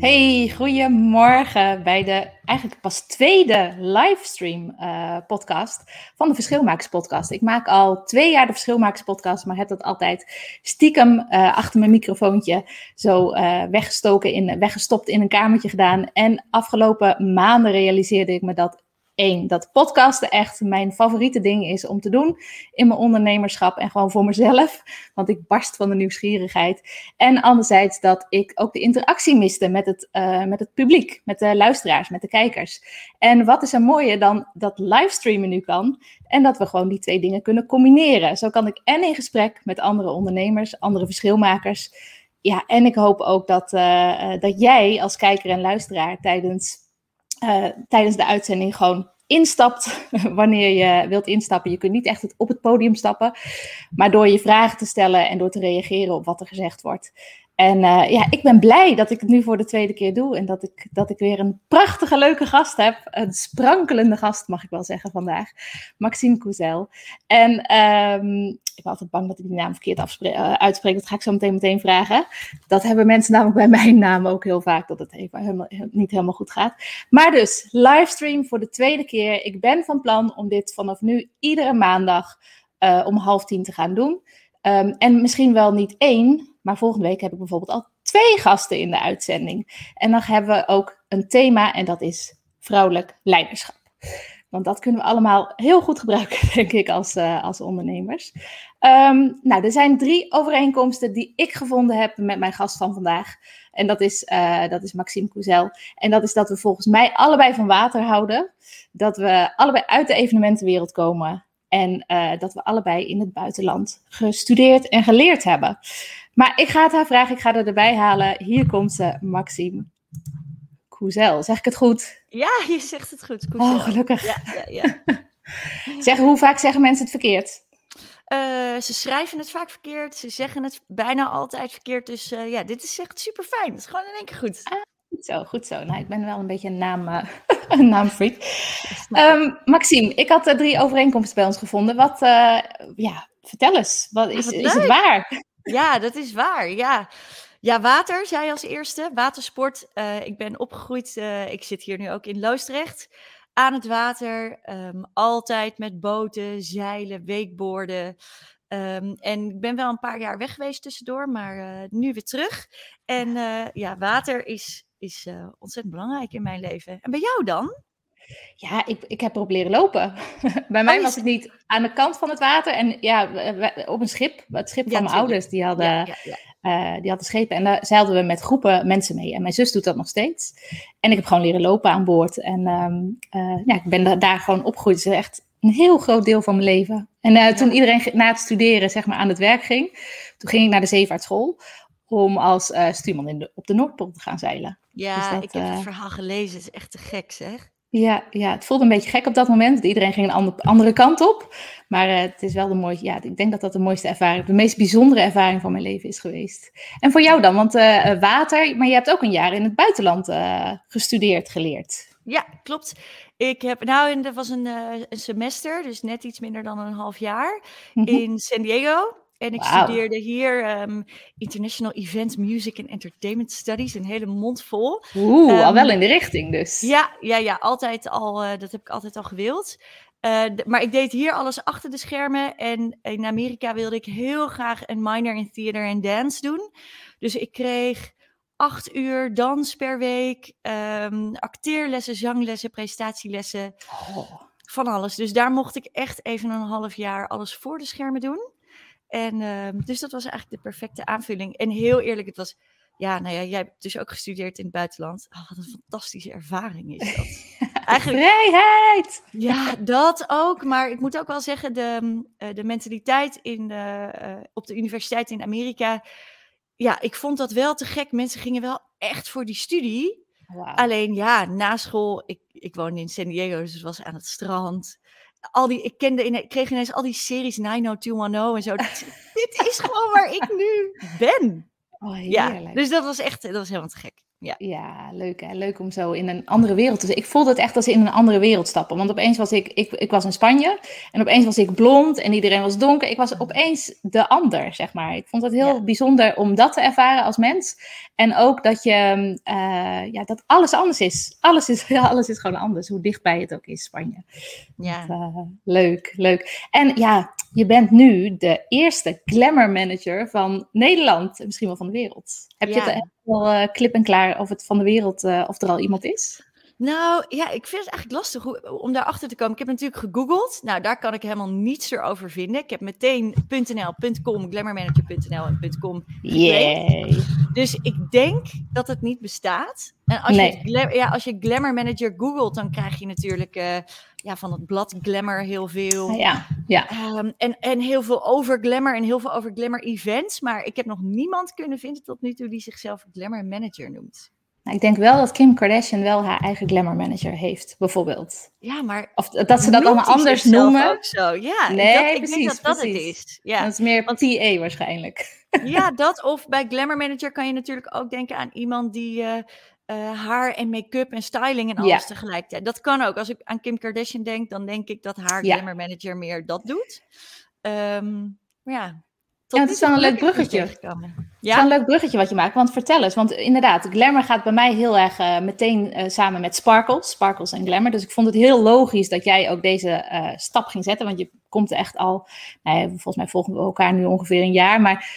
Hey, goedemorgen bij de eigenlijk pas tweede livestream uh, podcast van de Verschilmakers podcast. Ik maak al twee jaar de Verschilmakers podcast, maar heb dat altijd stiekem uh, achter mijn microfoontje zo uh, weggestoken in, weggestopt in een kamertje gedaan. En afgelopen maanden realiseerde ik me dat één, dat podcasten echt mijn favoriete ding is om te doen in mijn ondernemerschap en gewoon voor mezelf, want ik barst van de nieuwsgierigheid. En anderzijds dat ik ook de interactie miste met het, uh, met het publiek, met de luisteraars, met de kijkers. En wat is er mooier dan dat livestreamen nu kan en dat we gewoon die twee dingen kunnen combineren. Zo kan ik en in gesprek met andere ondernemers, andere verschilmakers. Ja, en ik hoop ook dat, uh, dat jij als kijker en luisteraar tijdens uh, tijdens de uitzending gewoon instapt wanneer je wilt instappen. Je kunt niet echt op het podium stappen, maar door je vragen te stellen en door te reageren op wat er gezegd wordt. En uh, ja, ik ben blij dat ik het nu voor de tweede keer doe en dat ik, dat ik weer een prachtige, leuke gast heb. Een sprankelende gast, mag ik wel zeggen vandaag. Maxime Couzel. En um, ik ben altijd bang dat ik die naam verkeerd uh, uitspreek. Dat ga ik zo meteen meteen vragen. Dat hebben mensen namelijk bij mijn naam ook heel vaak, dat het even helemaal, niet helemaal goed gaat. Maar dus, livestream voor de tweede keer. Ik ben van plan om dit vanaf nu iedere maandag uh, om half tien te gaan doen. Um, en misschien wel niet één, maar volgende week heb ik bijvoorbeeld al twee gasten in de uitzending. En dan hebben we ook een thema en dat is vrouwelijk leiderschap. Want dat kunnen we allemaal heel goed gebruiken, denk ik, als, uh, als ondernemers. Um, nou, er zijn drie overeenkomsten die ik gevonden heb met mijn gast van vandaag. En dat is, uh, dat is Maxime Couzel. En dat is dat we volgens mij allebei van water houden. Dat we allebei uit de evenementenwereld komen. En uh, dat we allebei in het buitenland gestudeerd en geleerd hebben. Maar ik ga het haar vragen, ik ga er erbij halen. Hier komt ze, Maxime Couzel. Zeg ik het goed? Ja, je zegt het goed. Couzel. Oh, gelukkig. Ja, ja, ja. zeg, hoe vaak zeggen mensen het verkeerd? Uh, ze schrijven het vaak verkeerd, ze zeggen het bijna altijd verkeerd. Dus uh, ja, dit is echt super fijn. Het is gewoon in één keer goed. Ah, goed zo, goed zo. Nou, ik ben wel een beetje een, naam, uh, een naamfreak. Um, Maxime, ik had drie overeenkomsten bij ons gevonden. Wat, ja, vertel eens. Wat, is, is het waar? Ja, dat is waar. Ja. Ja, water, zei als eerste. Watersport. Ik ben opgegroeid, ik zit hier nu ook in Loosdrecht, aan het water. Um, altijd met boten, zeilen, weekboorden. Um, en ik ben wel een paar jaar weg geweest tussendoor, maar uh, nu weer terug. En ja, water is, is ontzettend belangrijk in mijn leven. En bij jou dan? Ja, ik, ik heb erop leren lopen. Bij mij oh, was het niet aan de kant van het water. En ja, op een schip. Het schip van mijn ouders, die hadden, ja, ja, uh, die hadden schepen. En daar zeilden we met groepen mensen mee. En mijn zus doet dat nog steeds. En ik heb gewoon leren lopen aan boord. En um, uh, ja, ik ben daar gewoon opgegroeid. Het is echt een heel groot deel van mijn leven. En uh, toen iedereen na het studeren zeg maar, aan het werk ging, toen ging ik naar de zeevaartschool om als stuurman in de, op de Noordpool te gaan zeilen. Ja, dus dat, ik heb het verhaal gelezen. Het is echt te gek zeg. Ja, ja, het voelde een beetje gek op dat moment. Iedereen ging een andere, andere kant op. Maar uh, het is wel de mooiste, ja, ik denk dat dat de mooiste ervaring, de meest bijzondere ervaring van mijn leven is geweest. En voor jou dan, want uh, water, maar je hebt ook een jaar in het buitenland uh, gestudeerd, geleerd. Ja, klopt. Ik heb, nou, dat was een, een semester, dus net iets minder dan een half jaar, -hmm. in San Diego. En ik wow. studeerde hier um, International Event Music and Entertainment Studies, een hele mond vol. Oeh, um, al wel in de richting dus. Ja, ja, ja altijd al, uh, dat heb ik altijd al gewild. Uh, maar ik deed hier alles achter de schermen. En in Amerika wilde ik heel graag een minor in theater en dance doen. Dus ik kreeg acht uur dans per week, um, acteerlessen, zanglessen, presentatielessen. Oh. Van alles. Dus daar mocht ik echt even een half jaar alles voor de schermen doen. En uh, dus dat was eigenlijk de perfecte aanvulling. En heel eerlijk, het was, ja, nou ja, jij hebt dus ook gestudeerd in het buitenland. Oh, wat een fantastische ervaring is dat. Eigenlijk, vrijheid! Ja, dat ook. Maar ik moet ook wel zeggen, de, uh, de mentaliteit in de, uh, op de universiteit in Amerika. Ja, ik vond dat wel te gek. Mensen gingen wel echt voor die studie. Wow. Alleen ja, na school, ik, ik woonde in San Diego, dus het was aan het strand. Al die, ik, kende, ik kreeg ineens al die series 90210 en zo. dit is gewoon waar ik nu ben. Oh, ja, dus dat was echt, dat was helemaal te gek. Ja, ja leuk hè. Leuk om zo in een andere wereld te zijn. Ik voelde het echt als in een andere wereld stappen. Want opeens was ik, ik, ik was in Spanje en opeens was ik blond en iedereen was donker. Ik was opeens de ander, zeg maar. Ik vond het heel bijzonder om dat te ervaren als mens. En ook dat je, uh, ja, dat alles anders is. Alles is, ja, alles is gewoon anders, hoe dichtbij het ook is, Spanje. Ja. Dat, uh, leuk, leuk. En ja, je bent nu de eerste glamour manager van Nederland, misschien wel van de wereld. Heb je het wel uh, klip en klaar of het van de wereld, uh, of er al iemand is? Nou ja, ik vind het eigenlijk lastig om daarachter te komen. Ik heb natuurlijk gegoogeld. Nou, daar kan ik helemaal niets erover vinden. Ik heb meteen .nl.com, glamourmanager.nl en .com yeah. Dus ik denk dat het niet bestaat. En als, nee. je, ja, als je Glamour Manager googelt, dan krijg je natuurlijk uh, ja, van het blad Glamour heel veel. Ja, ja. Um, en, en heel veel over Glamour en heel veel over Glamour events. Maar ik heb nog niemand kunnen vinden tot nu toe die zichzelf Glamour Manager noemt. Nou, ik denk wel dat Kim Kardashian wel haar eigen glamour manager heeft, bijvoorbeeld. Ja, maar. Of dat ze dat allemaal anders noemen. Ook zo. Ja, nee, dat, ik precies, denk dat precies. dat het is. Ja. Dat is meer Want, PA waarschijnlijk. Ja, dat. Of bij glamour manager kan je natuurlijk ook denken aan iemand die. Uh, uh, haar en make-up en styling en alles ja. tegelijkertijd. Dat kan ook. Als ik aan Kim Kardashian denk, dan denk ik dat haar ja. glamour manager meer dat doet. Um, maar ja, ja, het is wel een leuk bruggetje. Ja? Het is wel een leuk bruggetje wat je maakt. Want vertel eens, want inderdaad, glamour gaat bij mij heel erg uh, meteen uh, samen met sparkles. Sparkles en glamour. Dus ik vond het heel logisch dat jij ook deze uh, stap ging zetten. Want je komt echt al, nou ja, volgens mij volgen we elkaar nu ongeveer een jaar. Maar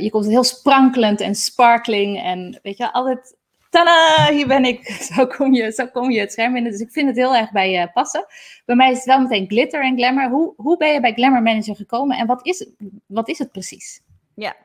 je komt heel sprankelend en sparkling. En weet je, altijd tada, hier ben ik. Zo kom, je, zo kom je het scherm in. Dus ik vind het heel erg bij je passen. Bij mij is het wel meteen glitter en glamour. Hoe, hoe ben je bij Glamour Manager gekomen en wat is, wat is het precies? Ja,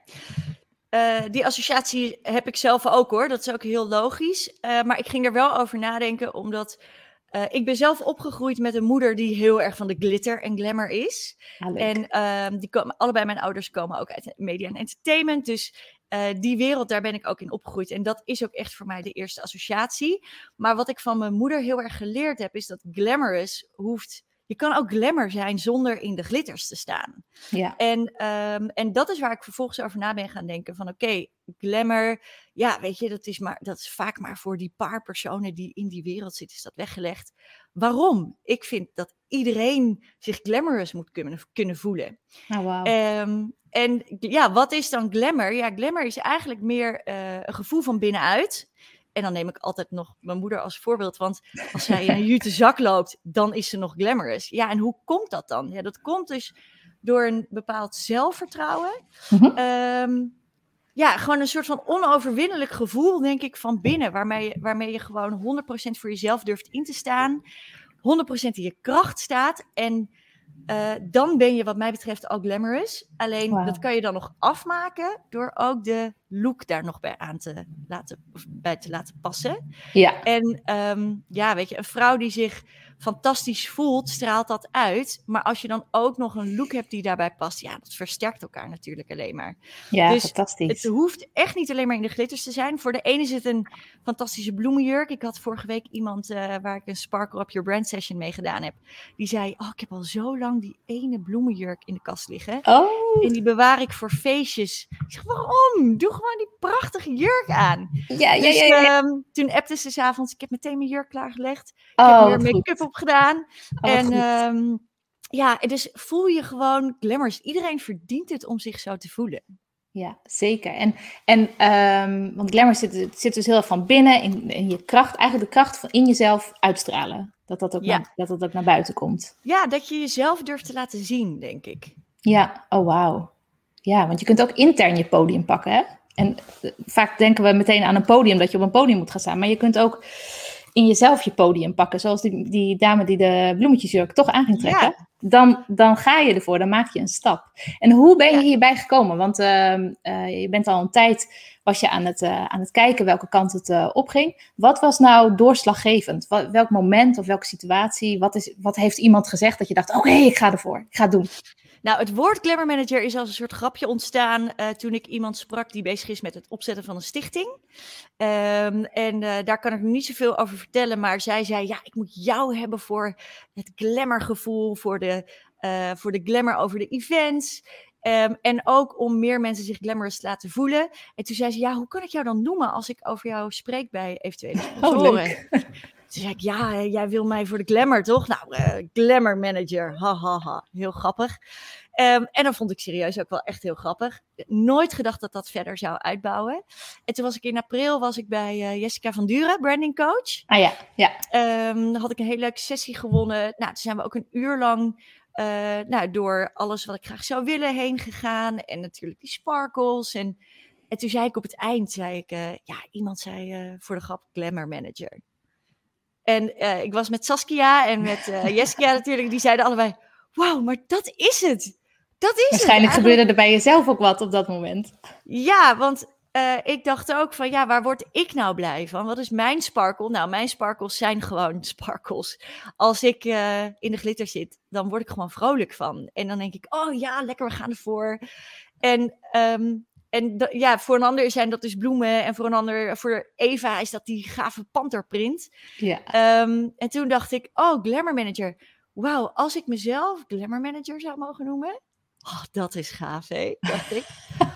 uh, die associatie heb ik zelf ook hoor. Dat is ook heel logisch. Uh, maar ik ging er wel over nadenken, omdat uh, ik ben zelf opgegroeid met een moeder die heel erg van de glitter en glamour is. Ah, en ehm, die komen, allebei mijn ouders komen ook uit media en entertainment. Dus die wereld, daar ben ik ook in opgegroeid. En dat is ook echt voor mij de eerste associatie. Maar wat ik van mijn moeder heel erg geleerd heb, is dat glamorous hoeft. Je kan ook glamour zijn zonder in de glitters te staan. Ja. En, um, en dat is waar ik vervolgens over na ben gaan denken. Van oké, okay, glamour, ja, weet je, dat is, maar, dat is vaak maar voor die paar personen die in die wereld zitten, is dat weggelegd. Waarom? Ik vind dat iedereen zich glamorous moet kunnen, kunnen voelen. Oh, wow. um, en ja, wat is dan glamour? Ja, glamour is eigenlijk meer uh, een gevoel van binnenuit. En dan neem ik altijd nog mijn moeder als voorbeeld. Want als zij in een jute zak loopt, dan is ze nog glamorous. Ja, en hoe komt dat dan? Ja, dat komt dus door een bepaald zelfvertrouwen. Mhm. Um, ja, gewoon een soort van onoverwinnelijk gevoel, denk ik, van binnen. Waarmee waarmee je gewoon 100% voor jezelf durft in te staan. 100% in je kracht staat. En uh, dan ben je wat mij betreft ook glamorous. Alleen wow. dat kan je dan nog afmaken door ook de look daar nog bij aan te laten, bij te laten passen. Ja. En um, ja, weet je, een vrouw die zich fantastisch voelt, straalt dat uit. Maar als je dan ook nog een look hebt die daarbij past, ja, dat versterkt elkaar natuurlijk alleen maar. Ja, dus fantastisch. Het hoeft echt niet alleen maar in de glitters te zijn. Voor de ene zit een fantastische bloemenjurk. Ik had vorige week iemand uh, waar ik een Sparkle Up Your Brand session mee gedaan heb. Die zei, oh, ik heb al zo lang die ene bloemenjurk in de kast liggen. Oh. En die bewaar ik voor feestjes. Ik zeg, waarom? Doe gewoon die prachtige jurk aan. Ja, ja, dus, ja. ja. Um, toen appte ze s'avonds, ik heb meteen mijn jurk klaargelegd. Ik oh, heb weer make-up opgedaan. Oh, en um, ja, dus voel je gewoon glamours. Iedereen verdient het om zich zo te voelen. Ja, zeker. En, en um, want glamour zit, zit dus heel erg van binnen in, in je kracht, eigenlijk de kracht van in jezelf uitstralen. Dat dat, ook ja. naar, dat dat ook naar buiten komt. Ja, dat je jezelf durft te laten zien, denk ik. Ja, oh wauw. Ja, want je kunt ook intern je podium pakken, hè? En vaak denken we meteen aan een podium, dat je op een podium moet gaan staan. Maar je kunt ook in jezelf je podium pakken. Zoals die, die dame die de bloemetjesjurk toch aan ging trekken. Dan, dan ga je ervoor, dan maak je een stap. En hoe ben je hierbij gekomen? Want ehm, eh, je bent al een tijd was je aan het, uh, aan het kijken welke kant het uh, opging. Wat was nou doorslaggevend? Wat, welk moment of welke situatie? Wat, is, wat heeft iemand gezegd dat je dacht, oké, ik ga ervoor, ik ga het doen? Nou, het woord Glamour Manager is als een soort grapje ontstaan uh, toen ik iemand sprak die bezig is met het opzetten van een stichting. Um, en uh, daar kan ik nog niet zoveel over vertellen, maar zij zei, ja, ik moet jou hebben voor het glamourgevoel, voor de, uh, voor de glamour over de events. Um, en ook om meer mensen zich glamorous te laten voelen. En toen zei ze, ja, hoe kan ik jou dan noemen als ik over jou spreek bij eventuele sponsoren? Oh, toen zei ik, ja, jij wil mij voor de glamour, toch? Nou, uh, glamour manager, ha, ha, ha. Heel grappig. Um, en dat vond ik serieus ook wel echt heel grappig. Nooit gedacht dat dat verder zou uitbouwen. En toen was ik in april was ik bij uh, Jessica van Duren, branding coach. Ah ja, ja. Um, dan had ik een hele leuke sessie gewonnen. Nou, toen zijn we ook een uur lang uh, nou, door alles wat ik graag zou willen heen gegaan. En natuurlijk die sparkles. En, en toen zei ik op het eind, zei ik, uh, ja, iemand zei voor de grap glamour manager. En ik was met Saskia en met Jessica natuurlijk, die zeiden allebei, wauw, maar dat is het. Dat is Waarschijnlijk het. gebeurde er bij jezelf ook wat op dat moment. Ja, want uh, ik dacht ook van ja, waar word ik nou blij van? Wat is mijn sparkle? Nou, mijn sparkles zijn gewoon sparkles. Als ik uh, in de glitter zit, dan word ik gewoon vrolijk van. En dan denk ik, oh ja, lekker, we gaan ervoor. En, um, en ja, voor een ander zijn dat dus bloemen. En voor een ander, voor Eva is dat die gave panterprint. Ja. Um, en toen dacht ik, oh, glamour manager. Wauw, als ik mezelf glamour manager zou mogen noemen. Oh, dat is gaaf, hè? Dacht ik.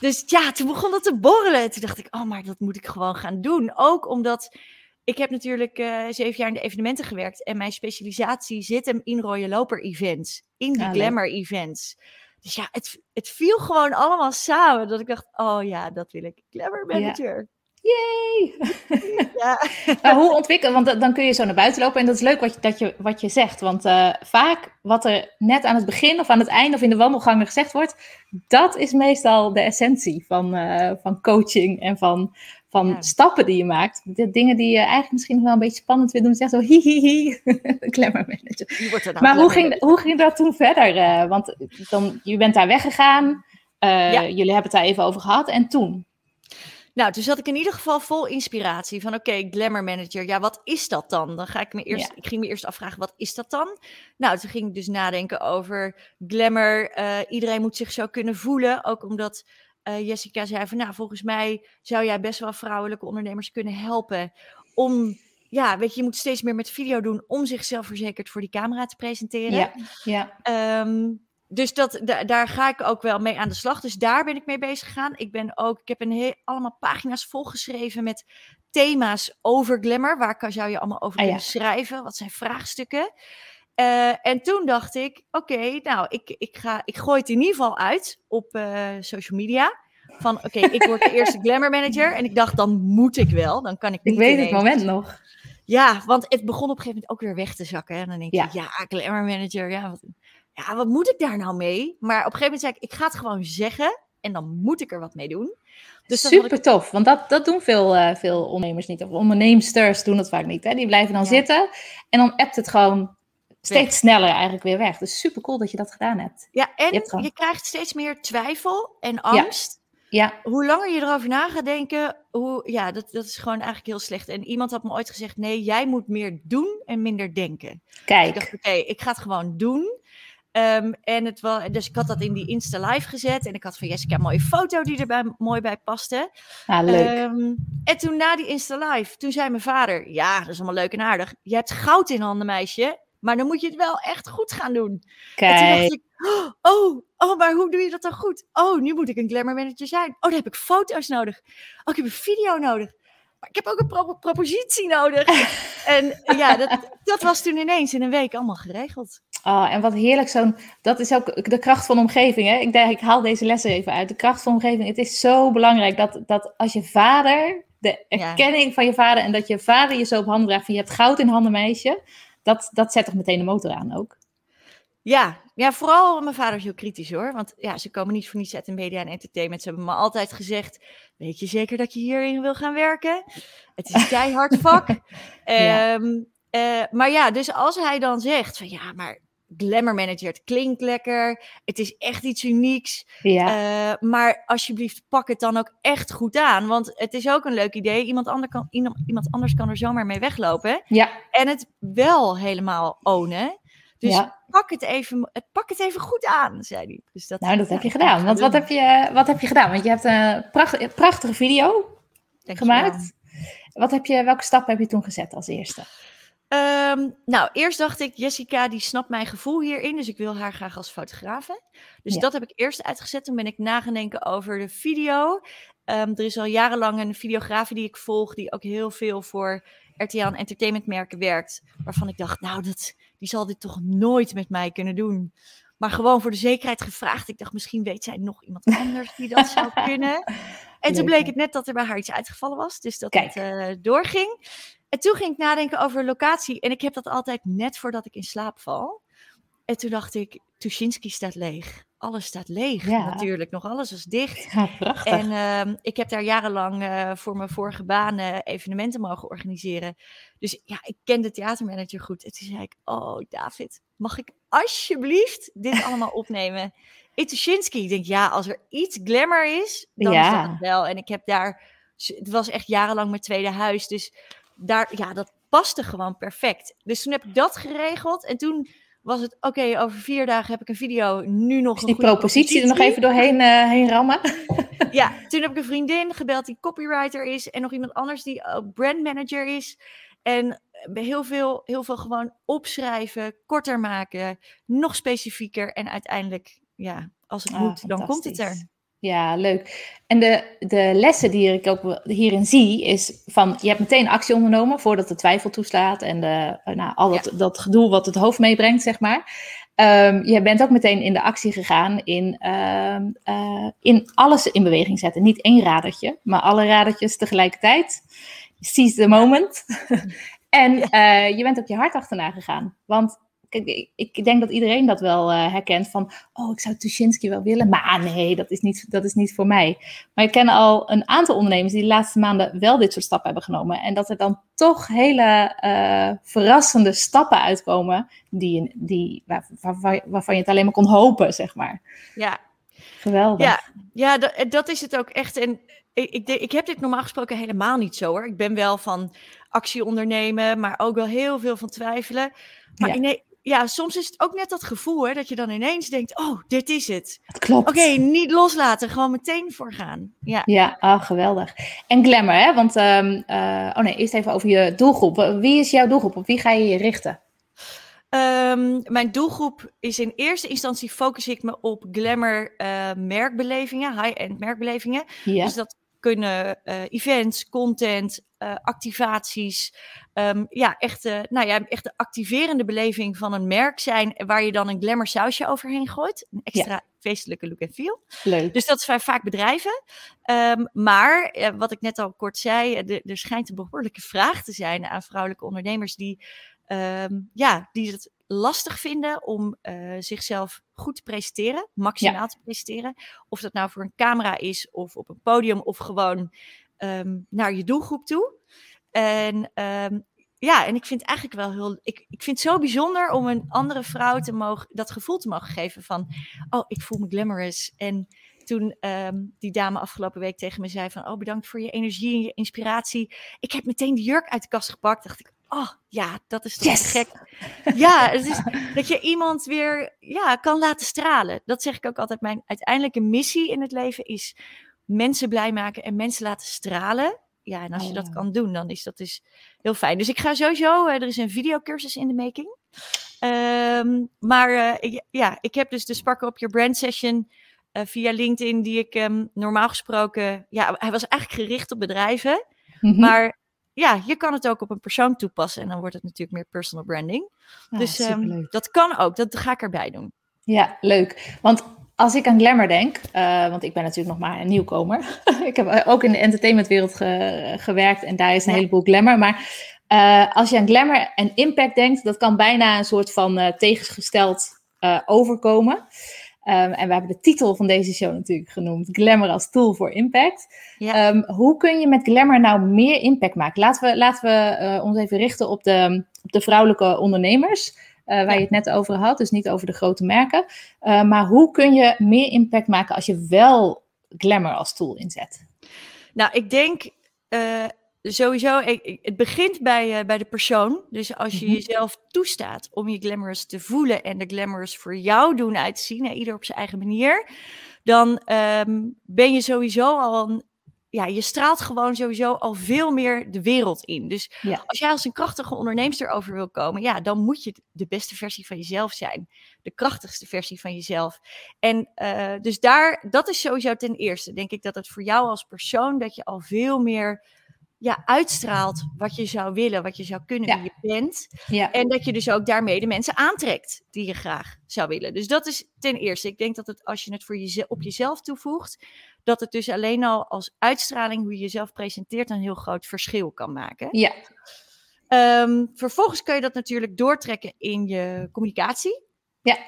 Dus ja, toen begon dat te borrelen. Toen dacht ik, oh, maar dat moet ik gewoon gaan doen. Ook omdat ik heb natuurlijk uh, zeven jaar in de evenementen gewerkt. En mijn specialisatie zit hem in rode loper events. In die ja, glamour events. Dus ja, het, het viel gewoon allemaal samen. Dat ik dacht, oh ja, dat wil ik. Glamour manager. Ja. Yay! Ja. maar hoe ontwikkelen? Want dan kun je zo naar buiten lopen en dat is leuk wat je, dat je, wat je zegt. Want uh, vaak wat er net aan het begin of aan het einde of in de wandelgangen gezegd wordt, dat is meestal de essentie van, uh, van coaching en van, van ja. stappen die je maakt. De dingen die je eigenlijk misschien wel een beetje spannend vindt om te zeggen, zo hi hi hi, glamour manager. Nou maar hoe ging, hoe ging dat toen verder? Uh, want dan, je bent daar weggegaan, ja. jullie hebben het daar even over gehad en toen? Nou, toen zat ik in ieder geval vol inspiratie van oké, okay, glamour manager, ja, wat is dat dan? Dan ga ik me eerst, ja. ik ging me eerst afvragen, wat is dat dan? Nou, toen ging ik dus nadenken over glamour. Uh, iedereen moet zich zo kunnen voelen, ook omdat uh, Jessica zei van, nou, volgens mij zou jij best wel vrouwelijke ondernemers kunnen helpen om ja, weet je, je moet steeds meer met video doen om zichzelf verzekerd voor die camera te presenteren. Ja, ja. Um, dus dat, da, daar ga ik ook wel mee aan de slag. Dus daar ben ik mee bezig gegaan. Ik ben ook, ik heb een heel, allemaal pagina's volgeschreven met thema's over glamour. Waar kan, zou je allemaal over Ah, kunnen ja. schrijven? Wat zijn vraagstukken? Eh, en toen dacht ik, oké, nou, ik, ik, ga, ik gooi het in ieder geval uit op eh, social media. Van, oké, ik word de eerste glamour manager. En ik dacht, dan moet ik wel. Dan kan ik niet Ik weet het moment nog. Ja, want het begon op een gegeven moment ook weer weg te zakken. En dan denk je, Ja. ja, glamour manager, ja wat, ja, wat moet ik daar nou mee? Maar op een gegeven moment zei ik, ik ga het gewoon zeggen. En dan moet ik er wat mee doen. Dus Super tof, want dat, dat doen veel, eh, veel ondernemers niet. Of onderneemsters doen dat vaak niet. Hè? Die blijven dan Ja. zitten en dan appt het gewoon steeds Weg. sneller eigenlijk weer weg. Dus super cool dat je dat gedaan hebt. Ja, en Je krijgt steeds meer twijfel en angst. Ja, Hoe langer je erover na gaat denken, hoe, ja, dat, dat is gewoon eigenlijk heel slecht. En iemand had me ooit gezegd, nee, jij moet meer doen en minder denken. Ik kijk. dacht, oké, ik ga het gewoon doen. Ehm, en het was, dus ik had dat in die Insta live gezet. En ik had van Jessica een mooie foto die er bij, mooi bij paste. Ah, leuk. Ehm, en toen na die Insta live, toen zei mijn vader, ja, dat is allemaal leuk en aardig. Je hebt goud in handen, meisje. Maar dan moet je het wel echt goed gaan doen. En toen dacht kijk. ik, oh, oh, maar hoe doe je dat dan goed? Oh, nu moet ik een glamour manager zijn. Oh, dan heb ik foto's nodig. Oh, ik heb een video nodig. Maar ik heb ook een pro- propositie nodig. en ja, dat, dat was toen ineens in een week allemaal geregeld. Oh, en wat heerlijk zo'n... Dat is ook de kracht van de omgeving. Hè? Ik, denk, ik haal deze lessen even uit. De kracht van de omgeving. Het is zo belangrijk dat, dat als je vader... De Ja. erkenning van je vader en dat je vader je zo op handen draagt van je hebt goud in handen, meisje. Dat, dat zet toch meteen de motor aan ook. Ja, ja, vooral mijn vader is heel kritisch hoor. Want ja, ze komen niet voor niets uit de media en entertainment. Ze hebben me altijd gezegd, weet je zeker dat je hierin wil gaan werken? Het is keihard vak. Ja. Ehm, eh, maar ja, dus als hij dan zegt van ja, maar glamour manager, het klinkt lekker. Het is echt iets unieks. Ja, Eh, maar alsjeblieft, pak het dan ook echt goed aan. Want het is ook een leuk idee. Iemand, ander kan, iemand anders kan er zomaar mee weglopen. ja, En het wel helemaal ownen. Dus ja. pak, het even, pak het even goed aan, zei hij. Dus dat, Nou, dat heb je gedaan. Want wat heb je, wat heb je gedaan? Want je hebt een pracht, prachtige video Dankjewel. gemaakt. Wat heb je, welke stap heb je toen gezet als eerste? Ehm, nou, eerst dacht ik, Jessica, die snapt mijn gevoel hierin, dus ik wil haar graag als fotografe. Dus Ja. dat heb ik eerst uitgezet. Toen ben ik na gaan denken over de video. Ehm, er is al jarenlang een videografe die ik volg, die ook heel veel voor RTL en entertainmentmerken werkt. Waarvan ik dacht, nou, dat, die zal dit toch nooit met mij kunnen doen. Maar gewoon voor de zekerheid gevraagd. Ik dacht, misschien weet zij nog iemand anders die dat zou kunnen. En toen bleek het net dat er bij haar iets uitgevallen was. Dus dat Kijk. het eh, doorging. En toen ging ik nadenken over locatie. En ik heb dat altijd net voordat ik in slaap val. En toen dacht ik, Tuschinski staat leeg. Alles staat leeg Ja. natuurlijk. Nog alles is dicht. Ja, prachtig. En ehm, ik heb daar jarenlang eh, voor mijn vorige baan eh, evenementen mogen organiseren. Dus ja, ik ken de theatermanager goed. En toen zei ik, oh David, mag ik alsjeblieft dit allemaal opnemen? In Tuschinski. Ik denk, ja, als er iets glamour is, dan is dat het wel. En ik heb daar, het was echt jarenlang mijn tweede huis. Dus daar, ja, dat paste gewoon perfect. Dus toen heb ik dat geregeld. En toen was het, oké, over vier dagen heb ik een video. Nu nog Dus een die propositie er nog even doorheen eh, heen rammen. Ja, toen heb ik een vriendin gebeld die copywriter is. En nog iemand anders die ook brandmanager is. En heel veel, heel veel gewoon opschrijven, korter maken, nog specifieker. En uiteindelijk, ja, als het Ah, moet, dan komt het er. Ja, leuk. En de, de lessen die ik ook hierin zie, is van je hebt meteen actie ondernomen voordat de twijfel toeslaat en de, eh, nou, al dat, dat gedoe wat het hoofd meebrengt, zeg maar. Ehm, je bent ook meteen in de actie gegaan in, ehm, eh, in alles in beweging zetten. Niet één radertje, maar alle radertjes tegelijkertijd. Seize the moment. en eh, je bent ook je hart achterna gegaan. Want kijk, ik, denk dat iedereen dat wel eh, herkent van, oh, ik zou Tuschinski wel willen, maar nee, dat is, niet, dat is niet voor mij. Maar ik ken al een aantal ondernemers die de laatste maanden wel dit soort stappen hebben genomen. En dat er dan toch hele eh, verrassende stappen uitkomen die, die, waar, waar- waarvan je het alleen maar kon hopen, zeg maar. Ja, Geweldig. Ja, ja dat, dat is het ook echt. En ik, ik, ik heb dit normaal gesproken helemaal niet zo hoor. Ik ben wel van actie ondernemen, maar ook wel heel veel van twijfelen. Maar Ja. nee, ja, soms is het ook net dat gevoel hè, dat je dan ineens denkt, oh, dit is het. Het klopt. Oké, niet loslaten, gewoon meteen voor gaan. Ja. Ja, ah, geweldig. En glamour, hè? Want, ehm, eh, oh nee, eerst even over je doelgroep. Wie is jouw doelgroep? Op wie ga je je richten? Ehm, mijn doelgroep is in eerste instantie focus ik me op glamour eh, merkbelevingen, high-end merkbelevingen. Ja. Dus dat kunnen eh, events, content, eh, activaties. ehm, ja, echt, nou ja, echt de activerende beleving van een merk zijn. Waar je dan een glamour sausje overheen gooit. Een extra feestelijke look en feel. Leuk. Dus dat zijn vaak bedrijven. Ehm, maar eh, wat ik net al kort zei, er schijnt een behoorlijke vraag te zijn aan vrouwelijke ondernemers die, ehm, ja, die het lastig vinden om eh, zichzelf goed te presenteren, maximaal te presenteren. Of dat nou voor een camera is of op een podium of gewoon ehm, naar je doelgroep toe. En ehm, ja, en ik vind eigenlijk wel heel. Ik, ik vind het zo bijzonder om een andere vrouw te mogen, dat gevoel te mogen geven van. Oh, ik voel me glamorous. En toen ehm, die dame afgelopen week tegen me zei van... oh, bedankt voor je energie en je inspiratie. Ik heb meteen de jurk uit de kast gepakt. dacht ik, oh ja, dat is toch Yes! gek. Ja, het is dat je iemand weer ja, kan laten stralen. Dat zeg ik ook altijd. Mijn uiteindelijke missie in het leven is mensen blij maken en mensen laten stralen. Ja, en als je Oh, dat ja. kan doen, dan is dat dus heel fijn. Dus ik ga sowieso, eh, er is een videocursus in de making. Ehm, maar eh, ik- ja, ik heb dus de Sparkle Up Your Brand Session eh, via LinkedIn, die ik ehm, normaal gesproken, ja, hij was eigenlijk gericht op bedrijven. Mhm. Maar ja, je kan het ook op een persoon toepassen en dan wordt het natuurlijk meer personal branding. Ah, dus ehm, dat kan ook, dat ga ik erbij doen. Ja, leuk. Want als ik aan glamour denk, eh, want ik ben natuurlijk nog maar een nieuwkomer. ik heb ook in de entertainmentwereld ge- gewerkt en daar is een Ja. heleboel glamour. Maar eh, als je aan glamour en impact denkt, dat kan bijna een soort van eh, tegengesteld overkomen. Um, en we hebben de titel van deze show natuurlijk genoemd: Glamour als tool voor impact. Ja. Um, hoe kun je met glamour nou meer impact maken? Laten we, laten we uh, ons even richten op de, op de vrouwelijke ondernemers. Uh, waar ja. je het net over had, dus niet over de grote merken. Uh, maar hoe kun je meer impact maken als je wel glamour als tool inzet? Nou, ik denk sowieso, ik, het begint bij, uh, bij de persoon. Dus als je mm -hmm. jezelf toestaat om je glamorous te voelen en de glamorous voor jou doen uitzien, ieder op zijn eigen manier, dan um, ben je sowieso al een, ja, je straalt gewoon sowieso al veel meer de wereld in. Dus ja. als jij als een krachtige onderneemster over wil komen, ja, dan moet je de beste versie van jezelf zijn. De krachtigste versie van jezelf. En uh, dus daar, dat is sowieso ten eerste, denk ik dat het voor jou als persoon, dat je al veel meer ja, uitstraalt wat je zou willen, wat je zou kunnen, ja. wie je bent. Ja. En dat je dus ook daarmee de mensen aantrekt die je graag zou willen. Dus dat is ten eerste. Ik denk dat het als je het voor je, op jezelf toevoegt, dat het dus alleen al als uitstraling, hoe je jezelf presenteert, een heel groot verschil kan maken. Ja. Um, vervolgens kun je dat natuurlijk doortrekken in je communicatie. Ja.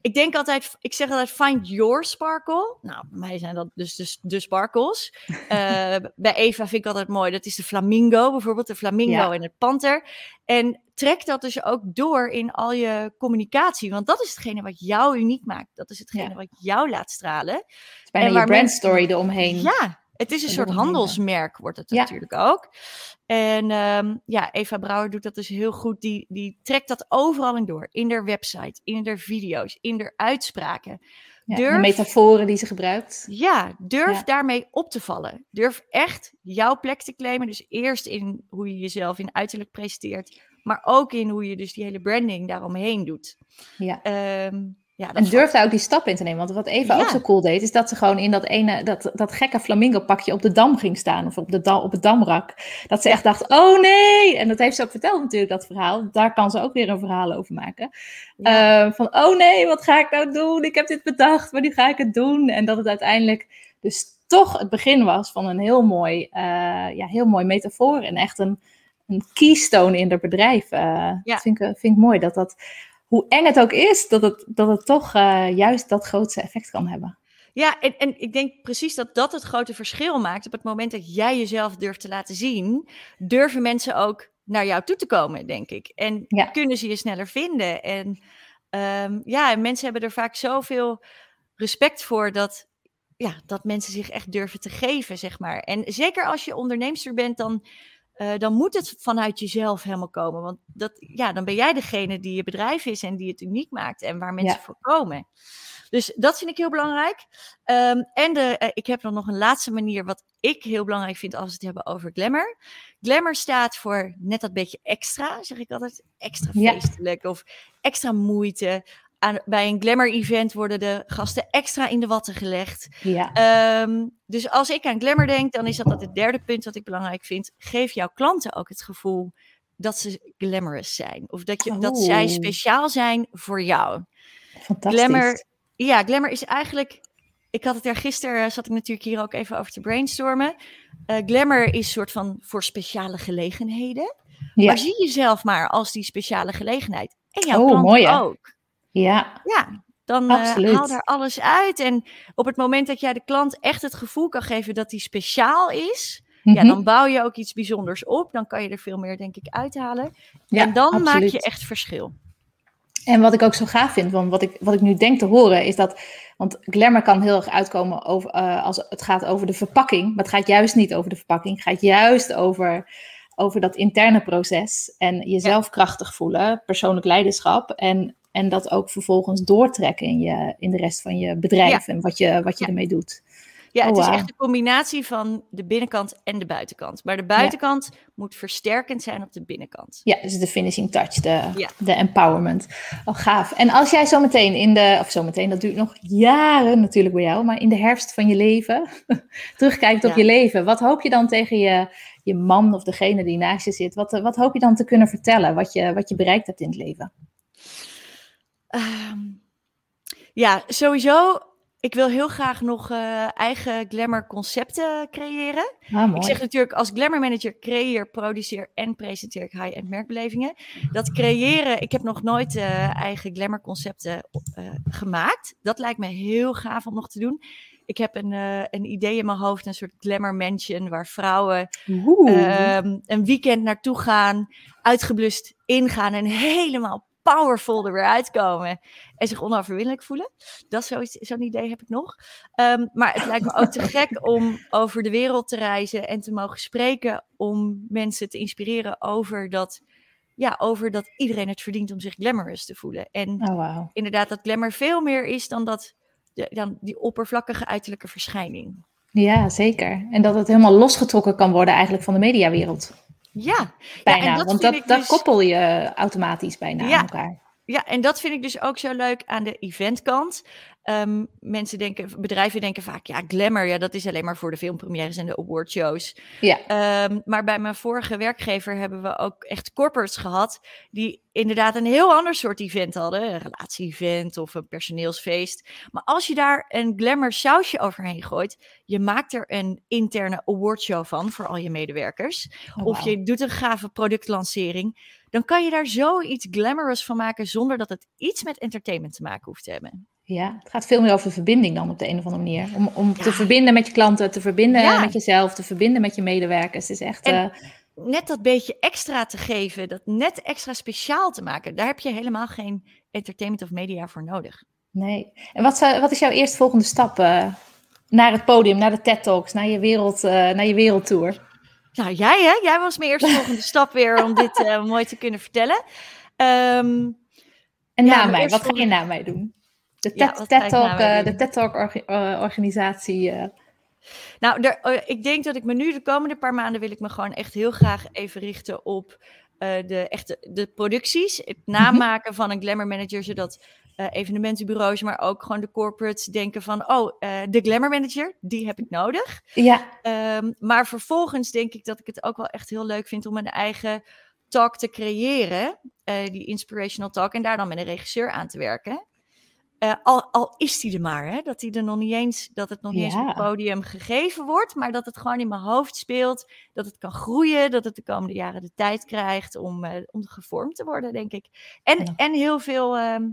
Ik denk altijd, ik zeg altijd find your sparkle. Nou, bij mij zijn dat dus de, de sparkles. uh, bij Eva vind ik altijd mooi, dat is de flamingo bijvoorbeeld, de flamingo ja. en het panter. En trek dat dus ook door in al je communicatie, want dat is hetgene wat jou uniek maakt. Dat is hetgene ja. wat jou laat stralen. Het is bijna en je brandstory eromheen. Ja, het is een soort handelsmerk, wordt het ja. natuurlijk ook. En um, ja, Eva Brouwer doet dat dus heel goed. Die, die trekt dat overal in door. In haar website, in haar video's, in haar uitspraken. Ja, durf, de metaforen die ze gebruikt. Ja, durf ja. daarmee op te vallen. Durf echt jouw plek te claimen. Dus eerst in hoe je jezelf in uiterlijk presenteert. Maar ook in hoe je dus die hele branding daaromheen doet. Ja. Um, ja, en durf daar ook die stap in te nemen. Want wat Eva ja. ook zo cool deed, is dat ze gewoon in dat ene, dat, dat gekke flamingo pakje op de dam ging staan. Of op, de dam, op het damrak. Dat ze echt dacht, oh nee! En dat heeft ze ook verteld natuurlijk, dat verhaal. Daar kan ze ook weer een verhaal over maken. Ja. Uh, van, oh nee, wat ga ik nou doen? Ik heb dit bedacht, maar nu ga ik het doen. En dat het uiteindelijk dus toch het begin was van een heel mooi, uh, ja, heel mooi metafoor. En echt een, een keystone in het bedrijf. Uh, ja. Dat vind ik, vind ik mooi, dat dat hoe eng het ook is, dat het, dat het toch uh, juist dat grootste effect kan hebben. Ja, en, en ik denk precies dat dat het grote verschil maakt. Op het moment dat jij jezelf durft te laten zien, durven mensen ook naar jou toe te komen, denk ik. En ja. kunnen ze je sneller vinden. En um, ja, mensen hebben er vaak zoveel respect voor dat, ja, dat mensen zich echt durven te geven, zeg maar. En zeker als je onderneemster bent, dan uh, dan moet het vanuit jezelf helemaal komen. Want dat, ja, dan ben jij degene die je bedrijf is en die het uniek maakt en waar mensen ja. voor komen. Dus dat vind ik heel belangrijk. Um, en de, uh, ik heb dan nog een laatste manier wat ik heel belangrijk vind als we het hebben over glamour. Glamour staat voor net dat beetje extra, zeg ik altijd. Extra feestelijk ja. of extra moeite aan, bij een glamour-event worden de gasten extra in de watten gelegd. Ja. Um, dus als ik aan glamour denk, dan is dat, dat het derde punt wat ik belangrijk vind. Geef jouw klanten ook het gevoel dat ze glamorous zijn. Of dat, je, oh. dat zij speciaal zijn voor jou. Fantastisch. Glamour, ja, glamour is eigenlijk... Ik had het er gisteren, zat ik natuurlijk hier ook even over te brainstormen. Uh, glamour is soort van voor speciale gelegenheden. Ja. Maar zie jezelf maar als die speciale gelegenheid. En jouw oh, klanten mooi, ook. Ja, ja dan uh, haal daar alles uit. En op het moment dat jij de klant echt het gevoel kan geven dat die speciaal is, mm -hmm. ja, dan bouw je ook iets bijzonders op. Dan kan je er veel meer, denk ik, uithalen. Ja, en dan absoluut. maak je echt verschil. En wat ik ook zo gaaf vind, want wat ik, wat ik nu denk te horen, is dat. Want glamour kan heel erg uitkomen over, uh, als het gaat over de verpakking. Maar het gaat juist niet over de verpakking. Het gaat juist over, over dat interne proces. En jezelf ja. krachtig voelen, persoonlijk leiderschap. En en dat ook vervolgens doortrekken in, je, in de rest van je bedrijf ja. en wat je, wat je ja. ermee doet. Ja, het oh, is wow. echt een combinatie van de binnenkant en de buitenkant. Maar de buitenkant ja. moet versterkend zijn op de binnenkant. Ja, dus de finishing touch, de, de empowerment. Oh, gaaf. En als jij zometeen in de, of zometeen, dat duurt nog jaren natuurlijk bij jou, maar in de herfst van je leven, terugkijkt op je leven, wat hoop je dan tegen je, je man of degene die naast je zit, wat, wat hoop je dan te kunnen vertellen, wat je, wat je bereikt hebt in het leven? Um, ja, sowieso ik wil heel graag nog uh, eigen glamour concepten creëren. Ah, ik zeg natuurlijk als glamour manager creëer, produceer en presenteer ik high-end merkbelevingen. Dat creëren, ik heb nog nooit uh, eigen glamour concepten uh, gemaakt. Dat lijkt me heel gaaf om nog te doen. Ik heb een, een idee in mijn hoofd, een soort glamour mansion, waar vrouwen ehm, een weekend naartoe gaan, uitgeblust ingaan en helemaal powerful er weer uitkomen en zich onoverwinnelijk voelen. Dat zo'n idee heb ik nog. Um, maar het lijkt me ook te gek om over de wereld te reizen en te mogen spreken om mensen te inspireren over dat, ja, over dat iedereen het verdient om zich glamorous te voelen. En oh, wow. inderdaad, dat glamour veel meer is dan, dat, dan die oppervlakkige uiterlijke verschijning. Ja, zeker. En dat het helemaal losgetrokken kan worden eigenlijk van de mediawereld. Ja, bijna. Ja, want dat, dat dus... koppel je automatisch bijna ja. aan elkaar. Ja, en dat vind ik dus ook zo leuk aan de eventkant. Um, mensen denken, bedrijven denken vaak, ja, glamour, ja, dat is alleen maar voor de filmpremières en de awardshows. Ja. Um, maar bij mijn vorige werkgever hebben we ook echt corporates gehad, die inderdaad een heel ander soort event hadden. Een relatie-event of een personeelsfeest. Maar als je daar een glamour sausje overheen gooit, je maakt er een interne awardshow van voor al je medewerkers. Oh, of je doet een gave productlancering. Dan kan je daar zoiets glamorous van maken zonder dat het iets met entertainment te maken hoeft te hebben. Ja, het gaat veel meer over verbinding dan op de een of andere manier. Om, om ja. te verbinden met je klanten, te verbinden Ja. met jezelf, te verbinden met je medewerkers. Het is echt. En- eh, Net dat beetje extra te geven, dat net extra speciaal te maken, daar heb je helemaal geen entertainment of media voor nodig. nee. En wat, zou- wat is jouw eerstvolgende stap eh, naar het podium, naar de TED Talks, naar je, wereld, eh, naar je wereldtour? Nou, jij hè? Jij was mijn eerste volgende stap weer om dit eh, mooi te kunnen vertellen. Ehm, En Ja, na mij, wat ga je na mij doen? De TED, Talk, eh, de TED Talk orga- eh, organisatie. Nou, er, ik denk dat ik me nu de komende paar maanden wil ik me gewoon echt heel graag even richten op de, echte, de producties. Het namaken van een glamour manager, zodat eh, evenementenbureaus, maar ook gewoon de corporates denken van, oh, eh, de glamour manager, die heb ik nodig. ja, Ehm, maar vervolgens denk ik dat ik het ook wel echt heel leuk vind om een eigen talk te creëren, eh, die inspirational talk, en daar dan met een regisseur aan te werken. Al, al is die er maar, hè? dat die er nog niet eens, dat het nog niet eens op het podium gegeven wordt, maar dat het gewoon in mijn hoofd speelt, dat het kan groeien, dat het de komende jaren de tijd krijgt om, om gevormd te worden, denk ik. En, Ja. en heel veel ehm,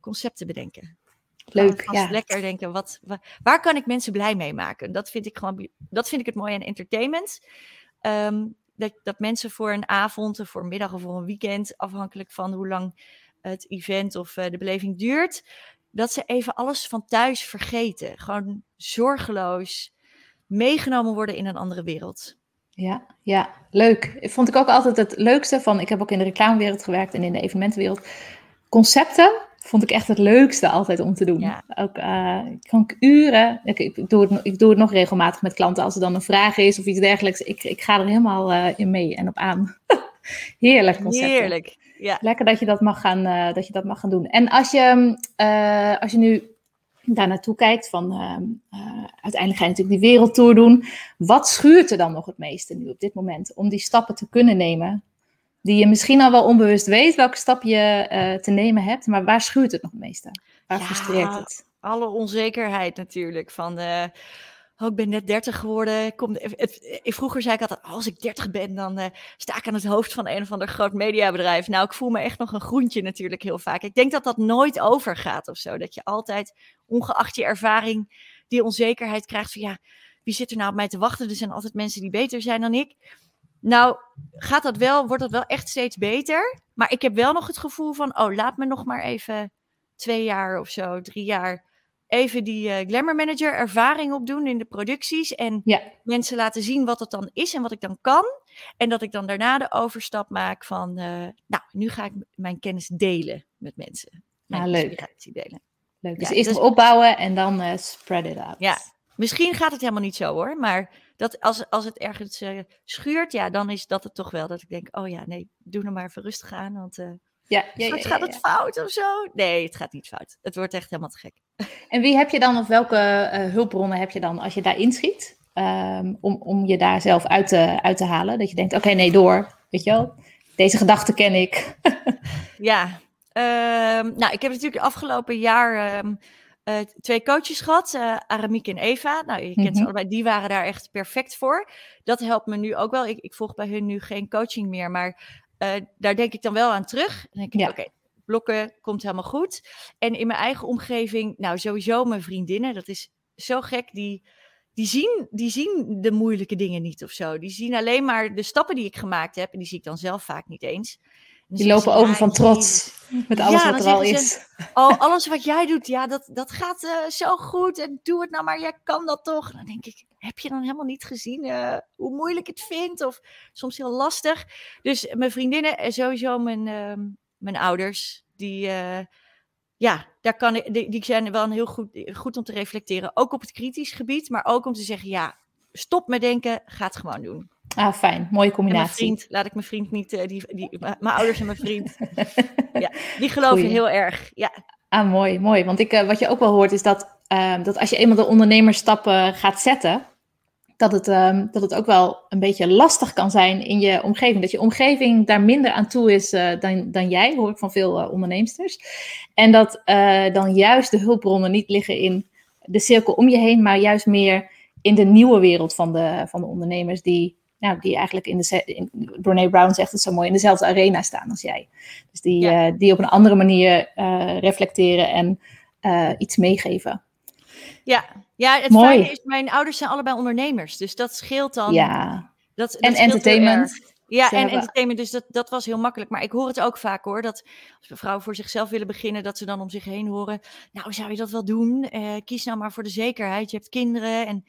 concepten bedenken. leuk. Ja. lekker denken, wat, wa- waar kan ik mensen blij mee maken? Dat vind ik gewoon, dat vind ik het mooie aan entertainment. Ehm, dat, dat mensen voor een avond, of voor een middag of voor een weekend, afhankelijk van hoe lang het event of eh, de beleving duurt, dat ze even alles van thuis vergeten. Gewoon zorgeloos meegenomen worden in een andere wereld. Ja, ja, leuk. Vond ik ook altijd het leukste van. Ik heb ook in de reclamewereld gewerkt en in de evenementenwereld. Concepten vond ik echt het leukste altijd om te doen. Ja. Ook ik kan uren. Ik, ik, doe het, nog- ik doe het nog regelmatig met klanten als er dan een vraag is of iets dergelijks. Ik, ik ga er helemaal eh, in mee en op aan. Heerlijk concept. Heerlijk. Ja. Lekker dat je dat mag gaan, eh, dat je dat mag gaan doen. En als je, eh, als je nu daar naartoe kijkt, van uiteindelijk ga je natuurlijk die wereldtour doen. Wat schuurt er dan nog het meeste nu op dit moment om die stappen te kunnen nemen? Die je misschien al wel onbewust weet welke stap je eh, te nemen hebt, maar waar schuurt het nog het meeste? Waar Ja, frustreert het? alle onzekerheid natuurlijk. Van, eh, oh, ik ben net 30 geworden. ik Kom, het, het- vroeger zei ik altijd, als ik 30 ben, dan eh, sta ik aan het hoofd van een of ander groot mediabedrijf. Nou, ik voel me echt nog een groentje natuurlijk heel vaak. Ik denk dat dat nooit overgaat of zo. Dat je altijd, ongeacht je ervaring, die onzekerheid krijgt van, ja, wie zit er nou op mij te wachten? Er zijn altijd mensen die beter zijn dan ik. Nou, gaat dat wel, wordt dat wel echt steeds beter. Maar ik heb wel nog het gevoel van, oh, laat me nog maar even twee jaar of zo, drie jaar, even die eh, glamour manager ervaring opdoen in de producties. En Ja. mensen laten zien wat het dan is en wat ik dan kan. En dat ik dan daarna de overstap maak van, eh, nou, nu ga ik mijn kennis delen met mensen. Mijn Ah, leuk. delen. Leuk. Dus Ja, eerst dus- opbouwen en dan eh, spread it out. Ja. Misschien gaat het helemaal niet zo hoor, maar dat als, als het ergens eh, schuurt, ja, dan is dat het toch wel. Dat ik denk, oh ja, nee, doe er maar even rustig aan, want eh Ja, ja, ja, gaat het fout of zo. Nee, het gaat niet fout. Het wordt echt helemaal te gek. En wie heb je dan, of welke eh, hulpbronnen heb je dan als je daar inschiet? Ehm, om, om je daar zelf uit te, uit te halen. Dat je denkt, oké, nee, door. Weet je wel? Deze gedachte ken ik. Ja, ehm, nou, ik heb natuurlijk afgelopen jaar ehm, eh, twee coaches gehad, uh, Aramiek en Eva. Nou, je kent ze Mhm. allebei, die waren daar echt perfect voor. Dat helpt me nu ook wel. Ik, ik volg bij hun nu geen coaching meer, maar eh, daar denk ik dan wel aan terug. Denk ik, Ja. oké, blokken komt helemaal goed. En in mijn eigen omgeving, nou sowieso mijn vriendinnen, dat is zo gek, die, die, zien, die zien de moeilijke dingen niet of zo. Die zien alleen maar de stappen die ik gemaakt heb, en die zie ik dan zelf vaak niet eens. Dan Die lopen ze, over "Ja, van trots met alles Ja, wat er al is. Oh, alles wat jij doet, ja, dat, dat gaat eh, zo goed. En doe het nou maar, jij kan dat toch. Dan denk ik, heb je dan helemaal niet gezien eh, hoe moeilijk het vind? Of soms heel lastig. Dus mijn vriendinnen en sowieso mijn, ehm, mijn ouders, die, eh, ja, daar kan ik, die, die zijn wel een heel goed, goed om te reflecteren. Ook op het kritisch gebied, maar ook om te zeggen, ja, stop met denken, ga het gewoon doen. Ah, fijn. Mooie combinatie. vriend, laat ik mijn vriend niet, eh, die, die, mijn ouders en mijn vriend, ja, die geloven Goeie. heel erg. Ja, Ah, mooi, mooi. Want ik, eh, wat je ook wel hoort is dat, ehm, dat als je eenmaal de ondernemerstappen gaat zetten, dat het, ehm, dat het ook wel een beetje lastig kan zijn in je omgeving. Dat je omgeving daar minder aan toe is eh, dan, dan jij, hoor ik van veel onderneemsters. En dat dan juist de hulpbronnen niet liggen in de cirkel om je heen, maar juist meer in de nieuwe wereld van de, van de ondernemers die, nou, die eigenlijk in de, in, Brene Brown zegt het zo mooi, in dezelfde arena staan als jij. Dus die, ja. uh, die op een andere manier uh, reflecteren en uh, iets meegeven. Ja, ja het mooi. fijne is, mijn ouders zijn allebei ondernemers, dus dat scheelt dan. Ja, dat, dat en entertainment. Ja, en entertainment, dus dat, dat was heel makkelijk. Maar ik hoor het ook vaak hoor, dat als vrouwen voor zichzelf willen beginnen, dat ze dan om zich heen horen, nou zou je dat wel doen? Uh, kies nou maar voor de zekerheid, je hebt kinderen en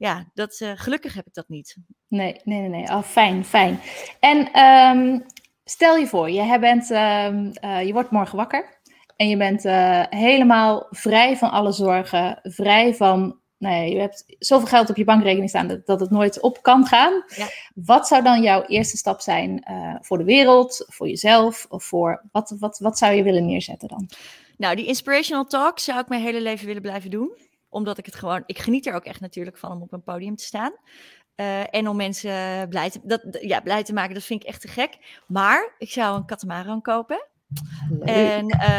ja, dat, uh, gelukkig heb ik dat niet. Nee, nee, nee, nee. Oh, fijn, fijn. En um, stel je voor, je, bent, um, uh, je wordt morgen wakker en je bent uh, helemaal vrij van alle zorgen, vrij van, nee, je hebt zoveel geld op je bankrekening staan dat, dat het nooit op kan gaan. Ja. Wat zou dan jouw eerste stap zijn voor de wereld, voor jezelf, of voor wat, wat, wat zou je willen neerzetten dan? Nou, die inspirational talk zou ik mijn hele leven willen blijven doen omdat ik het gewoon, ik geniet er ook echt natuurlijk van om op een podium te staan. Uh, en om mensen blij te, dat, ja, blij te maken, dat vind ik echt te gek. Maar ik zou een katamaran kopen. Leuk. En,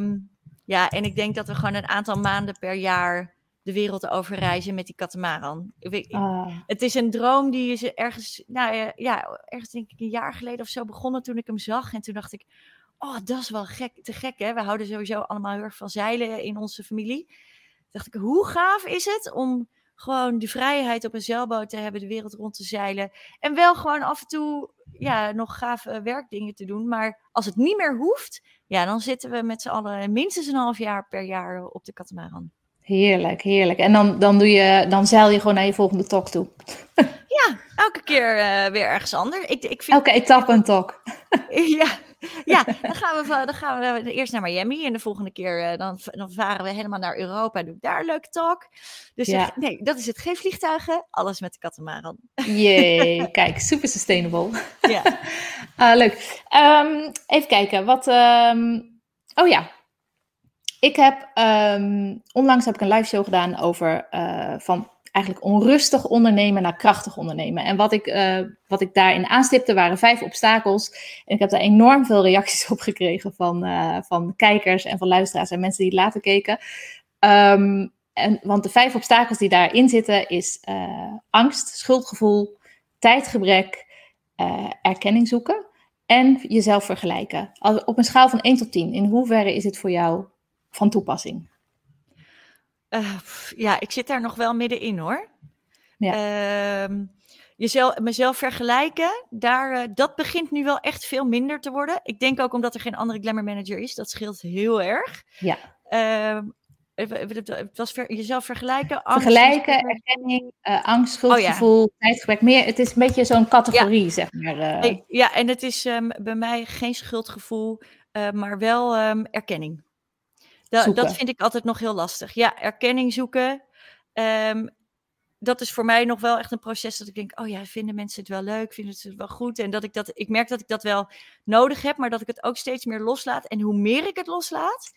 um, ja, en ik denk dat we gewoon een aantal maanden per jaar de wereld over reizen met die katamaran. Ik, ah. Het is een droom die is ergens, nou ja, ja, ergens denk ik een jaar geleden of zo begonnen toen ik hem zag. En toen dacht ik, oh, dat is wel gek, te gek hè. We houden sowieso allemaal heel erg van zeilen in onze familie dacht ik, hoe gaaf is het om gewoon de vrijheid op een zeilboot te hebben, de wereld rond te zeilen. En wel gewoon af en toe ja, nog gave werkdingen te doen. Maar als het niet meer hoeft, ja, dan zitten we met z'n allen minstens een half jaar per jaar op de katamaran. Heerlijk, heerlijk. En dan, dan, doe je, dan zeil je gewoon naar je volgende talk toe. Ja, elke keer uh, weer ergens anders. Ik, ik vind... Elke etappe een talk. ja, ja dan, gaan we, dan gaan we eerst naar Miami en de volgende keer uh, dan, dan varen we helemaal naar Europa en doe ik daar een leuke talk. Dus ja. nee, dat is het. Geen vliegtuigen, alles met de katamaran. Jee, kijk, super sustainable. Ja. uh, leuk. Um, even kijken, wat... Um, oh ja, ik heb... Um, onlangs heb ik een live show gedaan over uh, van eigenlijk onrustig ondernemen naar krachtig ondernemen. En wat ik, uh, wat ik daarin aanstipte waren vijf obstakels. En ik heb daar enorm veel reacties op gekregen van, uh, van kijkers en van luisteraars en mensen die het later keken. Um, en, want de vijf obstakels die daarin zitten is uh, angst, schuldgevoel, tijdgebrek, erkenning zoeken en jezelf vergelijken. Op een schaal van 1 tot 10, in hoeverre is dit voor jou van toepassing? Uh, ja, ik zit daar nog wel middenin hoor. Ja. Uh, jezelf, mezelf vergelijken, daar, uh, dat begint nu wel echt veel minder te worden. Ik denk ook omdat er geen andere glamour manager is. Dat scheelt heel erg. Ja. Uh, het was ver, jezelf vergelijken. Angst, vergelijken, erkenning, uh, angst, schuldgevoel, oh, ja. tijdgebrek. Meer, het is een beetje zo'n categorie, ja. zeg maar. Nee, ja, en het is um, bij mij geen schuldgevoel, maar wel um, erkenning. Da dat vind ik altijd nog heel lastig. Ja, erkenning zoeken. Um, dat is voor mij nog wel echt een proces dat ik denk, oh ja, vinden mensen het wel leuk, vinden ze het wel goed? En dat ik dat, ik merk dat ik dat wel nodig heb, maar dat ik het ook steeds meer loslaat. En hoe meer ik het loslaat,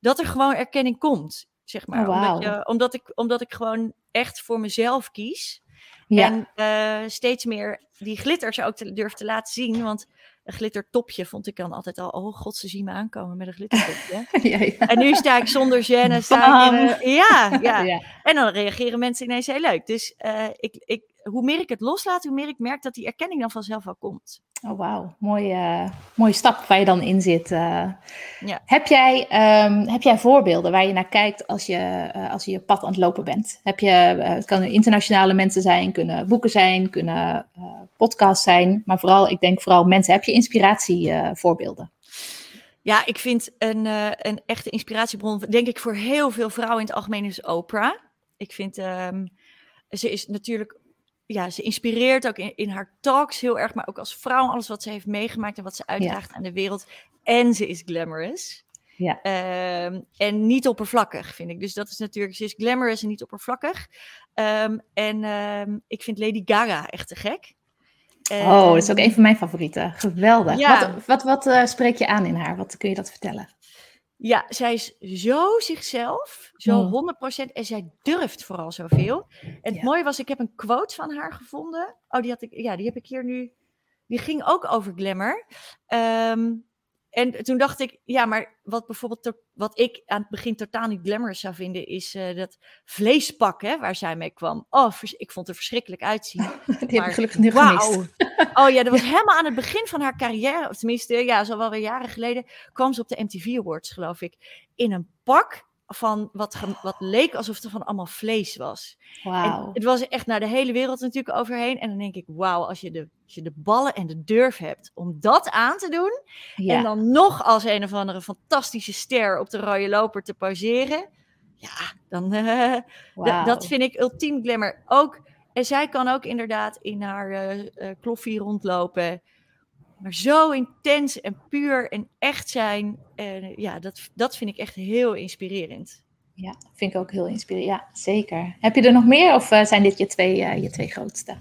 dat er gewoon erkenning komt, zeg maar. Oh, wow. omdat, je, omdat, ik, omdat ik gewoon echt voor mezelf kies. Ja. En uh, steeds meer die glitters ook te, durf te laten zien, want een glittertopje vond ik dan altijd al, oh god, ze zien me aankomen met een glittertopje. ja, ja. En nu sta ik zonder gêne. Sta ik in, Bam. ja, ja, Ja. En dan reageren mensen ineens heel leuk. Dus eh, ik, ik, hoe meer ik het loslaat, hoe meer ik merk dat die erkenning dan vanzelf wel komt. Oh, wauw. Mooie, eh, mooie stap waar je dan in zit. eh. Ja. Heb, jij, ehm, heb jij voorbeelden waar je naar kijkt als je, eh, als je je pad aan het lopen bent? Heb je, het kunnen internationale mensen zijn, kunnen boeken zijn, kunnen podcasts zijn. Maar vooral, ik denk vooral mensen. Heb je inspiratievoorbeelden? Ja, ik vind een, een echte inspiratiebron, denk ik voor heel veel vrouwen in het algemeen, is Oprah. Ik vind, ehm, ze is natuurlijk, ja, ze inspireert ook in, in haar talks heel erg, maar ook als vrouw, alles wat ze heeft meegemaakt en wat ze uitdraagt aan de wereld. En ze is glamorous. Ja. Ehm, en niet oppervlakkig, vind ik. Dus dat is natuurlijk, ze is glamorous en niet oppervlakkig. Ehm, en ehm, ik vind Lady Gaga echt te gek. oh, dat is ook een van mijn favorieten. Geweldig. Ja. Wat, wat, wat eh, spreek je aan in haar? Wat kun je dat vertellen? Ja, zij is zo zichzelf, zo Mm. 100% en zij durft vooral zoveel. En het Ja. mooie was, ik heb een quote van haar gevonden. Oh, die had ik, ja, die heb ik hier nu. Die ging ook over glamour. Ehm, en toen dacht ik, ja, maar wat bijvoorbeeld, wat ik aan het begin totaal niet glamorous zou vinden, is eh, dat vleespak, hè, waar zij mee kwam. Oh, ik vond er verschrikkelijk uitzien. Die heb Maar ik gelukkig nu gemist. Wauw. Oh ja, dat was helemaal aan het begin van haar carrière. Of tenminste, ja, zo wel weer jaren geleden. kwam ze op de MTV Awards, geloof ik. In een pak van wat, wat leek alsof het van allemaal vlees was. En het was echt naar de hele wereld natuurlijk overheen. En dan denk ik, wauw, als je de, als je de ballen en de durf hebt om dat aan te doen. Ja. En dan nog als een of andere fantastische ster op de rode loper te poseren. Ja, dan eh, dat vind ik ultiem glamour. Ook, en zij kan ook inderdaad in haar eh eh, kloffie rondlopen. Maar zo intens en puur en echt zijn. eh, ja, dat, dat vind ik echt heel inspirerend. Ja, vind ik ook heel inspirerend. Ja, zeker. Heb je er nog meer of eh, zijn dit je twee, eh, je twee grootste?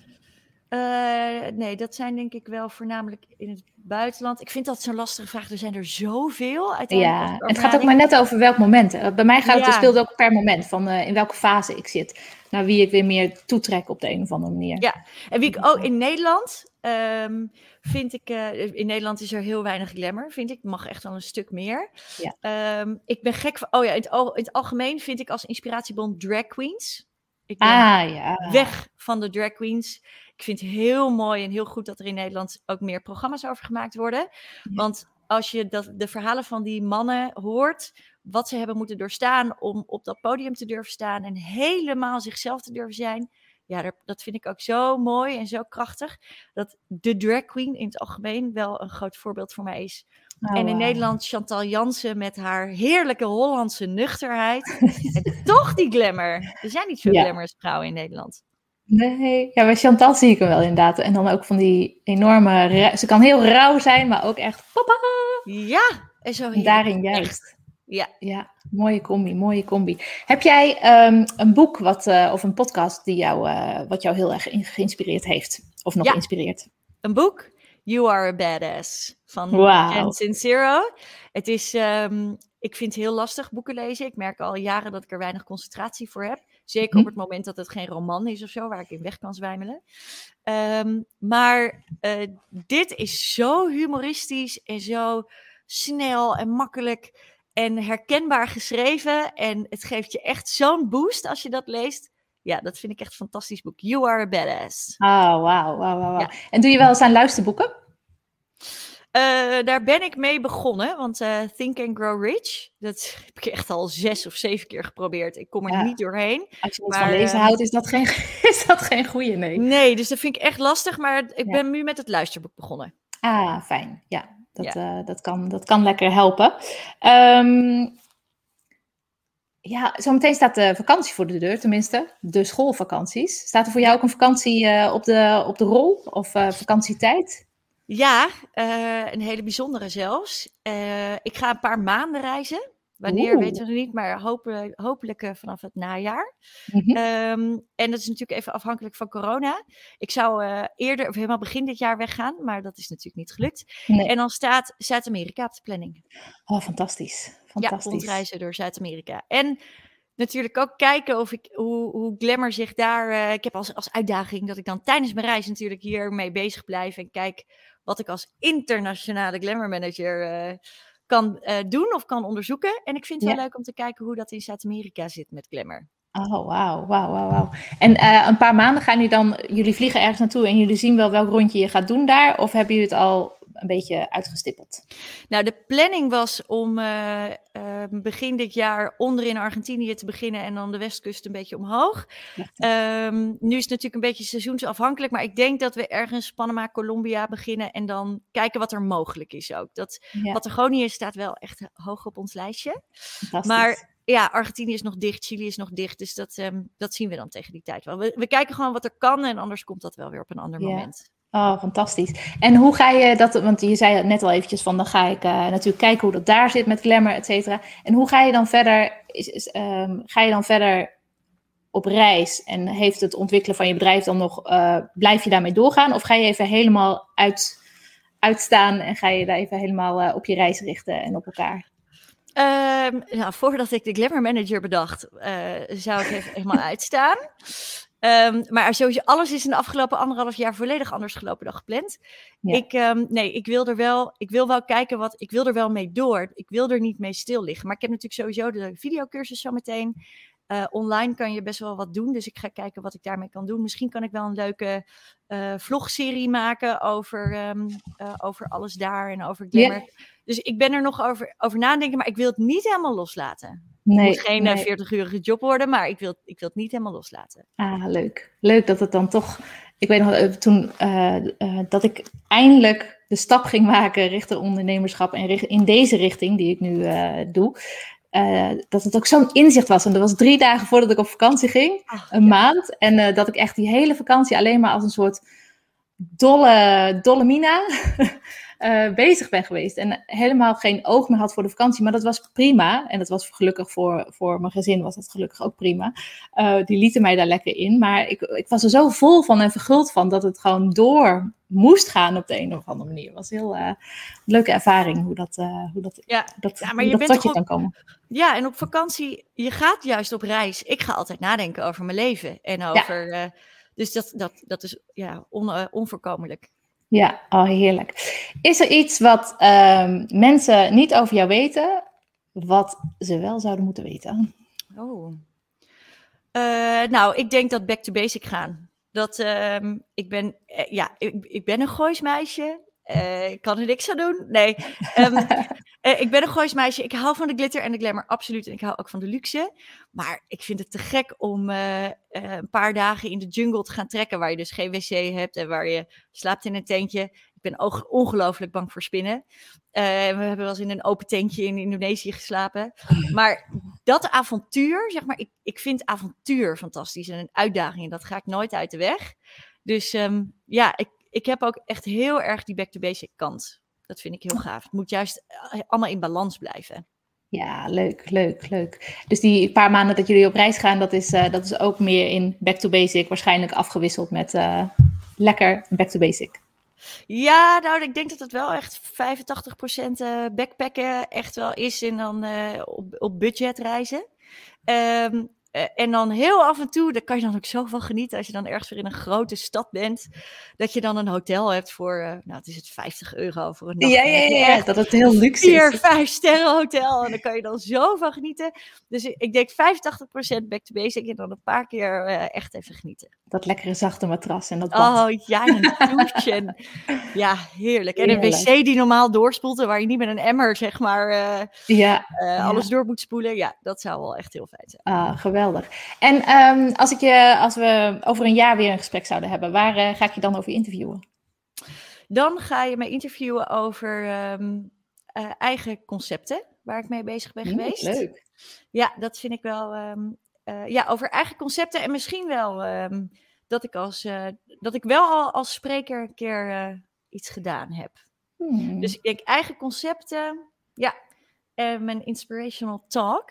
Eh, nee, dat zijn denk ik wel voornamelijk in het buitenland. Ik vind dat zo'n lastige vraag. Er zijn er zoveel. uiteindelijk Ja, het gaat ook maar net over welk moment. Bij mij gaat het, Ja. het speelt ook per moment van eh, in welke fase ik zit. Naar wie ik weer meer toetrek op de een of andere manier. Ja. En wie ik ook in Nederland ehm, vind ik. eh, in Nederland is er heel weinig glamour, vind ik. Mag echt wel een stuk meer. Ja. Ehm, ik ben gek van. Oh ja, in het, al- in het algemeen vind ik als inspiratiebron drag queens. Ik ben Ah ja. weg van de drag queens. Ik vind het heel mooi en heel goed dat er in Nederland ook meer programma's over gemaakt worden. Want als je dat, de verhalen van die mannen hoort, wat ze hebben moeten doorstaan om op dat podium te durven staan en helemaal zichzelf te durven zijn. Ja, dat vind ik ook zo mooi en zo krachtig. Dat de drag queen in het algemeen wel een groot voorbeeld voor mij is. Oh, en in. Nederland Chantal Jansen met haar heerlijke Hollandse nuchterheid. en toch die glamour. Er zijn niet veel Ja. vrouwen in Nederland. Nee, ja, bij Chantal zie ik hem wel inderdaad. En dan ook van die enorme... Ze kan heel rauw zijn, maar ook echt... Papa! Ja, en zo En daarin Echt. juist. Ja. Ja, mooie combi, mooie combi. Heb jij ehm, een boek wat, eh, of een podcast die jou, eh, wat jou heel erg geïnspireerd heeft? Of nog Ja. inspireert? Een boek, You Are a Badass, van. Jen Sincero. Het is, ehm, ik vind het heel lastig boeken lezen. Ik merk al jaren dat ik er weinig concentratie voor heb. Zeker op het moment dat het geen roman is of zo, waar ik in weg kan zwijmelen. Ehm, maar eh, dit is zo humoristisch en zo snel en makkelijk en herkenbaar geschreven. En het geeft je echt zo'n boost als je dat leest. Ja, dat vind ik echt een fantastisch boek. You Are a Badass. Ah, wauw, wauw, wauw. wauw. Ja. En doe je wel eens aan luisterboeken? Eh, daar ben ik mee begonnen, want eh, Think and Grow Rich, dat heb ik echt al zes of zeven keer geprobeerd. Ik kom er Ja. niet doorheen. Als je Maar, van lezen eh, houdt, is dat geen, is dat geen goede, nee. Nee, dus dat vind ik echt lastig, maar ik Ja. ben nu met het luisterboek begonnen. Ah, fijn. Ja, dat, dat, kan, dat kan lekker helpen. Ehm, ja, zometeen staat de vakantie voor de deur, tenminste de schoolvakanties. Staat er voor jou ook een vakantie op, de, op de rol of vakantietijd? Ja, eh, een hele bijzondere zelfs. Eh, ik ga een paar maanden reizen. Wanneer Oeh. weten we nog niet, maar hopelijk, hopelijk eh, vanaf het najaar. Mhm. Ehm, en dat is natuurlijk even afhankelijk van corona. Ik zou eerder, of helemaal begin dit jaar weggaan, maar dat is natuurlijk niet gelukt. Nee. En dan staat Zuid-Amerika op de planning. Oh, fantastisch. Ja, Fantastisch. rondreizen door Zuid-Amerika. En natuurlijk ook kijken of ik, hoe, hoe Glamour zich daar... ik heb als, als uitdaging dat ik dan tijdens mijn reis natuurlijk hiermee bezig blijf en kijk wat ik als internationale glamour manager kan doen of kan onderzoeken. En ik vind het wel leuk om te kijken hoe dat in Zuid-Amerika zit met glamour. Oh, wauw, wauw, wauw, wauw. En uh, een paar maanden gaan jullie dan, jullie vliegen ergens naartoe en jullie zien wel welk rondje je gaat doen daar? Of hebben jullie het al een beetje uitgestippeld? Nou, de planning was om uh, uh, begin dit jaar onder in Argentinië te beginnen en dan de westkust een beetje omhoog. Um, nu is het natuurlijk een beetje seizoensafhankelijk, maar ik denk dat we ergens Panama, Colombia beginnen en dan kijken wat er mogelijk is ook. Dat ja. Patagonië staat wel echt hoog op ons lijstje. Maar ja, Argentinië is nog dicht, Chili is nog dicht. Dus dat, um, dat zien we dan tegen die tijd wel. We, we, kijken gewoon wat er kan en anders komt dat wel weer op een ander ja. moment. Oh, fantastisch. En hoe ga je dat, want je zei het net al eventjes van, dan ga ik uh, natuurlijk kijken hoe dat daar zit met glamour, et cetera. En hoe ga je dan verder, is, is, um, ga je dan verder op reis en heeft het ontwikkelen van je bedrijf dan nog, uh, blijf je daarmee doorgaan? Of ga je even helemaal uit, uitstaan en ga je daar even helemaal uh, op je reis richten en op elkaar? Um, nou, voordat ik de Glamour Manager bedacht, uh, zou ik even helemaal uitstaan. Um, maar sowieso, alles is in de afgelopen anderhalf jaar volledig anders gelopen dan gepland. Ja. Ik, um, nee, ik wil er wel, ik wil wel kijken wat, ik wil er wel mee door. Ik wil er niet mee stil liggen. Maar ik heb natuurlijk sowieso de videocursus zo meteen. Uh, online kan je best wel wat doen, dus ik ga kijken wat ik daarmee kan doen. Misschien kan ik wel een leuke uh, vlogserie maken over, um, uh, over alles daar en over. Yeah. Dus ik ben er nog over, over nadenken, maar ik wil het niet helemaal loslaten. Nee, het moet geen nee. 40-urige job worden, maar ik wil, ik wil het niet helemaal loslaten. Ah, leuk. Leuk dat het dan toch... Ik weet nog toen dat ik eindelijk de stap ging maken richting ondernemerschap en in deze richting die ik nu doe. Dat het ook zo'n inzicht was. En dat was drie dagen voordat ik op vakantie ging, Ach, een ja. maand. En dat ik echt die hele vakantie alleen maar als een soort dolle, dolle mina uh, bezig ben geweest. En helemaal geen oog meer had voor de vakantie. Maar dat was prima. En dat was gelukkig voor, voor mijn gezin was dat gelukkig ook prima. Uh, die lieten mij daar lekker in. Maar ik, ik was er zo vol van en verguld van dat het gewoon door moest gaan op de een of andere manier. Het was een heel uh, leuke ervaring hoe dat, uh, hoe dat, ja, dat, ja, maar je dat bent tot je op, kan komen. Ja, en op vakantie, je gaat juist op reis. Ik ga altijd nadenken over mijn leven en over... Ja. Uh, dus dat, dat, dat is ja, on, onvoorkomelijk. Ja, oh, heerlijk. Is er iets wat um, mensen niet over jou weten, wat ze wel zouden moeten weten? Oh. Uh, nou, ik denk dat back to basic gaan. Dat um, ik ben, uh, ja, ik, ik ben een Goois meisje. Uh, ik kan er niks aan doen. Nee. Um, uh, ik ben een Goois meisje. Ik hou van de glitter en de glamour, absoluut. En ik hou ook van de luxe. Maar ik vind het te gek om uh, een paar dagen in de jungle te gaan trekken. Waar je dus geen wc hebt en waar je slaapt in een tentje. Ik ben ook ongelooflijk bang voor spinnen. we hebben wel eens in een open tentje in Indonesië geslapen. Maar dat avontuur, zeg maar, ik, ik vind avontuur fantastisch. En een uitdaging. En dat ga ik nooit uit de weg. Dus um, ja, ik, ik heb ook echt heel erg die back-to-basic kant. Dat vind ik heel gaaf. Het moet juist allemaal in balans blijven. Ja, leuk, leuk, leuk. Dus die paar maanden dat jullie op reis gaan, dat is, uh, dat is ook meer in back-to-basic. Waarschijnlijk afgewisseld met uh, lekker back-to-basic. Ja, nou, ik denk dat het wel echt 85% uh, backpacken echt wel is en dan op, op budget reizen. Um, Uh, en dan heel af en toe, daar kan je dan ook zoveel genieten als je dan ergens weer in een grote stad bent. Dat je dan een hotel hebt voor, uh, nou het is het 50 euro voor een nacht. Ja, ja, ja, ja dat het heel luxe vier, is. 4, 5 sterren hotel en daar kan je dan zoveel genieten. Dus ik denk 85% back to basic en dan een paar keer uh, echt even genieten. Dat lekkere zachte matras en dat bad. Oh ja, en een douche. ja, heerlijk. En heerlijk. een wc die normaal doorspoelt en waar je niet met een emmer zeg maar ja, alles door moet spoelen. Ja, dat zou wel echt heel fijn zijn. Ah, geweldig. Geweldig. En um, als, ik je, als we over een jaar weer een gesprek zouden hebben, waar uh, ga ik je dan over interviewen? Dan ga je me interviewen over um, uh, eigen concepten, waar ik mee bezig ben mm, geweest. Leuk. Ja, dat vind ik wel. Um, uh, ja, over eigen concepten en misschien wel dat ik als dat ik wel al als spreker een keer iets gedaan heb. Hmm. Dus ik denk eigen concepten. Ja, en mijn inspirational talk.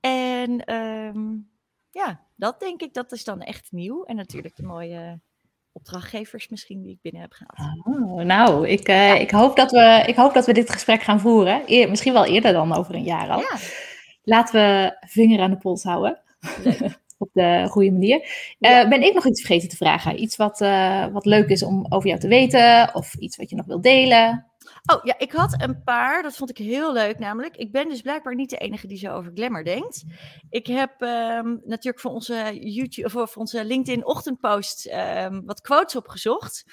En um, ja, dat denk ik, dat is dan echt nieuw. En natuurlijk de mooie opdrachtgevers misschien die ik binnen heb gehaald. Oh, nou, ik, uh, ja. ik, hoop dat we, ik hoop dat we dit gesprek gaan voeren. Eer, misschien wel eerder dan over een jaar al. Ja. Laten we vinger aan de pols houden. op de goede manier. Uh, Ben ik nog iets vergeten te vragen? Iets wat, uh, wat leuk is om over jou te weten? Of iets wat je nog wilt delen? Oh ja, ik had een paar. Dat vond ik heel leuk namelijk. Ik ben dus blijkbaar niet de enige die zo over glamour denkt. Ik heb um, natuurlijk voor onze YouTube, voor, voor onze LinkedIn ochtendpost um, wat quotes opgezocht.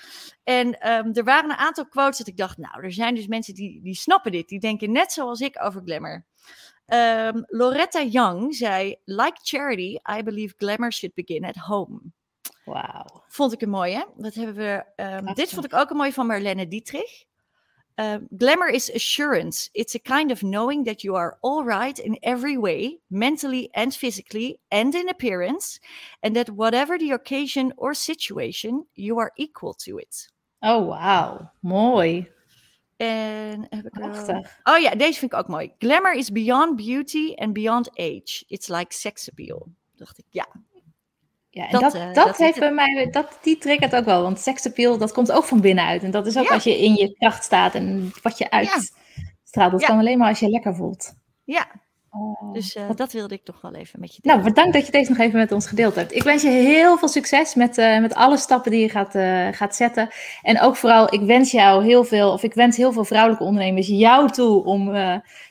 En um, er waren een aantal quotes dat ik dacht, nou, er zijn dus mensen die, die snappen dit. Die denken net zoals ik over glamour. Loretta Young zei: Like charity, I believe glamour should begin at home. Wauw. Vond ik een mooie. Dat hebben we. Dit vond ik ook een mooie van Marlene Dietrich. Um, glamour is assurance. It's a kind of knowing that you are all right in every way, mentally and physically, and in appearance, and that whatever the occasion or situation, you are equal to it. Oh, wauw. Mooi. En heb ik. Oh ja, deze vind ik ook mooi. Glamour is beyond beauty and beyond age. It's like sex appeal. Dacht ik, ja. Ja, en dat, dat, uh, dat heeft bij mij, dat, die triggert ook wel. Want sex appeal, dat komt ook van binnenuit. En dat is ook ja. als je in je kracht staat en wat je uitstraalt. Ja. Dat kan alleen maar als je lekker voelt. Ja, Oh, dus uh, dat wilde ik toch wel even met je delen. Nou, bedankt dat je deze nog even met ons gedeeld hebt. Ik wens je heel veel succes met, uh, met alle stappen die je gaat, uh, gaat zetten. En ook vooral, ik wens jou heel veel, of ik wens heel veel vrouwelijke ondernemers jou toe om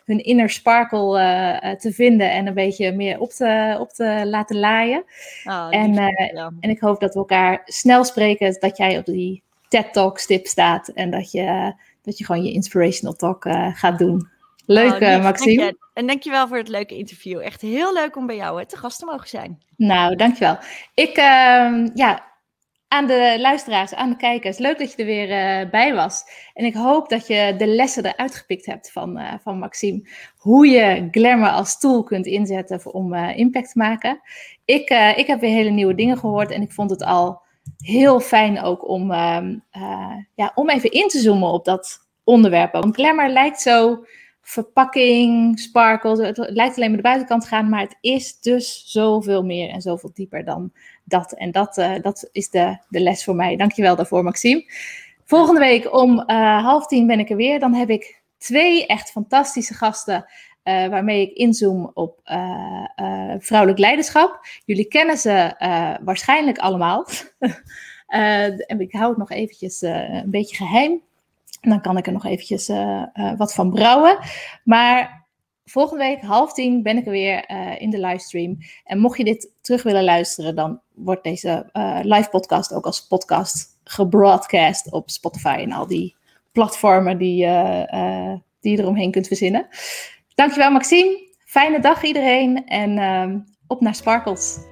hun inner sparkle te vinden en een beetje meer op te, op te laten laaien. Oh, en, ja. en ik hoop dat we elkaar snel spreken, dat jij op die TED Talk stip staat en dat je, dat je gewoon je inspirational talk gaat doen. Leuk, oh, Maxime. Dank en dankjewel voor het leuke interview. Echt heel leuk om bij jou te gast te mogen zijn. Nou, dankjewel. Ik, uh, ja, aan de luisteraars, aan de kijkers, leuk dat je er weer uh, bij was. En ik hoop dat je de lessen eruit gepikt hebt van, uh, van Maxime. Hoe je glamour als tool kunt inzetten om impact te maken. Ik, ik heb weer hele nieuwe dingen gehoord en ik vond het al heel fijn ook om, ehm, ja, om even in te zoomen op dat onderwerp. Want glamour lijkt zo verpakking, sparkles. Het lijkt alleen maar de buitenkant te gaan, maar het is dus zoveel meer en zoveel dieper dan dat. En dat, uh, dat is de, de les voor mij. Dankjewel daarvoor, Maxime. Volgende week om uh, half tien ben ik er weer. Dan heb ik twee echt fantastische gasten. Uh, waarmee ik inzoom op vrouwelijk leiderschap. Jullie kennen ze waarschijnlijk allemaal. en ik hou het nog eventjes een beetje geheim. Dan kan ik er nog eventjes uh, uh, wat van brouwen. Maar volgende week half tien ben ik er weer uh, in de livestream. En mocht je dit terug willen luisteren, dan wordt deze live podcast ook als podcast gebroadcast op Spotify en al die platformen die, die je eromheen kunt verzinnen. Dankjewel Maxime. Fijne dag iedereen en ehm, op naar Sparkles.